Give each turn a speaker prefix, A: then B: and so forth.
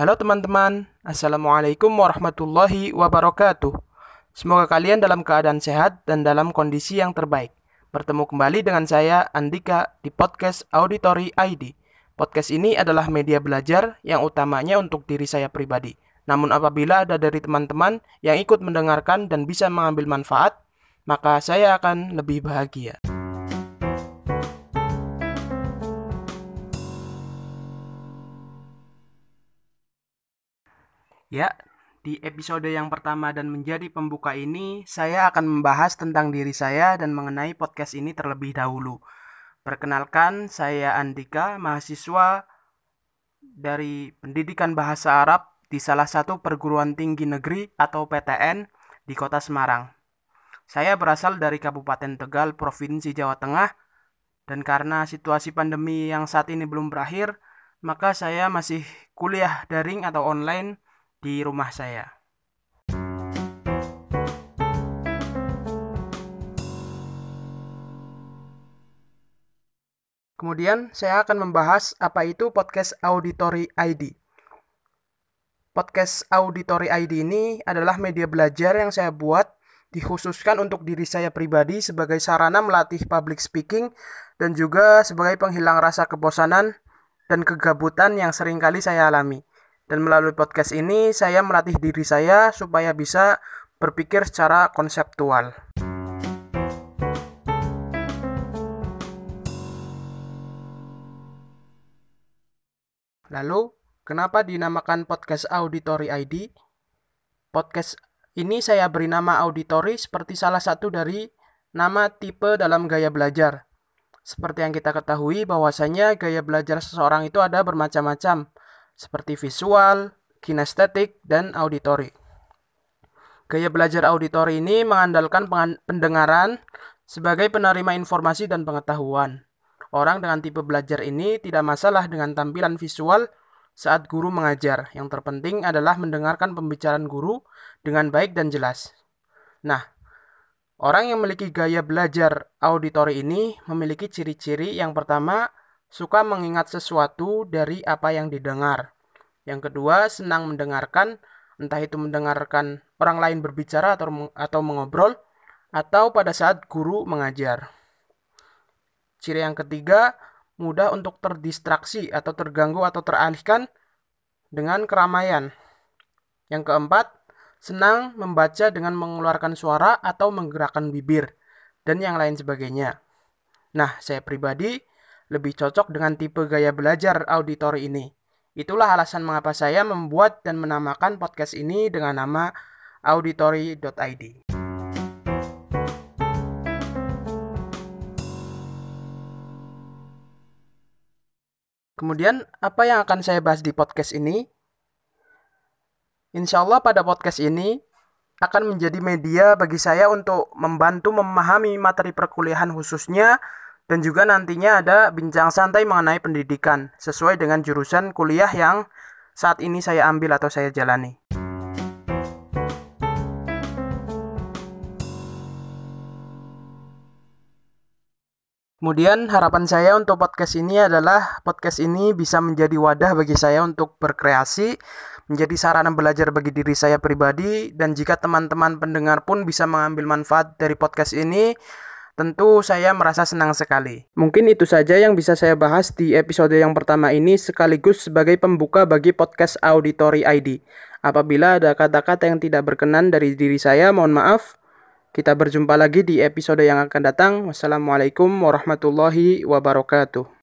A: Halo teman-teman, Assalamualaikum warahmatullahi wabarakatuh. Semoga kalian dalam keadaan sehat dan dalam kondisi yang terbaik. Bertemu kembali dengan saya, Andika, di podcast Auditory ID. Podcast ini adalah media belajar yang utamanya untuk diri saya pribadi. Namun apabila ada dari teman-teman yang ikut mendengarkan dan bisa mengambil manfaat, maka saya akan lebih bahagia. Ya, di episode yang pertama dan menjadi pembuka ini, saya akan membahas tentang diri saya dan mengenai podcast ini terlebih dahulu. Perkenalkan, saya Andika, mahasiswa dari Pendidikan Bahasa Arab di salah satu perguruan tinggi negeri atau PTN di Kota Semarang. Saya berasal dari Kabupaten Tegal, Provinsi Jawa Tengah, dan karena situasi pandemi yang saat ini belum berakhir, maka saya masih kuliah daring atau online di rumah saya. Kemudian saya akan membahas apa itu podcast Auditory ID. Podcast Auditory ID ini adalah media belajar yang saya buat dikhususkan untuk diri saya pribadi sebagai sarana melatih public speaking dan juga sebagai penghilang rasa kebosanan dan kegabutan yang sering kali saya alami. Dan melalui podcast ini saya melatih diri saya supaya bisa berpikir secara konseptual. Lalu, kenapa dinamakan podcast Auditory ID? Podcast ini saya beri nama Auditory seperti salah satu dari nama tipe dalam gaya belajar. Seperti yang kita ketahui bahwasanya gaya belajar seseorang itu ada bermacam-macam seperti visual, kinestetik, dan auditori. Gaya belajar auditori ini mengandalkan pendengaran sebagai penerima informasi dan pengetahuan. Orang dengan tipe belajar ini tidak masalah dengan tampilan visual saat guru mengajar. Yang terpenting adalah mendengarkan pembicaraan guru dengan baik dan jelas. Nah, orang yang memiliki gaya belajar auditori ini memiliki ciri-ciri yang pertama suka mengingat sesuatu dari apa yang didengar. Yang kedua, senang mendengarkan, entah itu mendengarkan orang lain berbicara atau atau mengobrol atau pada saat guru mengajar. Ciri yang ketiga, mudah untuk terdistraksi atau terganggu atau teralihkan dengan keramaian. Yang keempat, senang membaca dengan mengeluarkan suara atau menggerakkan bibir dan yang lain sebagainya. Nah, saya pribadi lebih cocok dengan tipe gaya belajar auditori ini. Itulah alasan mengapa saya membuat dan menamakan podcast ini dengan nama auditory.id. Kemudian, apa yang akan saya bahas di podcast ini? Insya Allah pada podcast ini akan menjadi media bagi saya untuk membantu memahami materi perkuliahan khususnya dan juga nantinya ada bincang santai mengenai pendidikan sesuai dengan jurusan kuliah yang saat ini saya ambil atau saya jalani. Kemudian harapan saya untuk podcast ini adalah podcast ini bisa menjadi wadah bagi saya untuk berkreasi, menjadi sarana belajar bagi diri saya pribadi dan jika teman-teman pendengar pun bisa mengambil manfaat dari podcast ini, Tentu saya merasa senang sekali. Mungkin itu saja yang bisa saya bahas di episode yang pertama ini sekaligus sebagai pembuka bagi podcast Auditory ID. Apabila ada kata-kata yang tidak berkenan dari diri saya, mohon maaf. Kita berjumpa lagi di episode yang akan datang. Wassalamualaikum warahmatullahi wabarakatuh.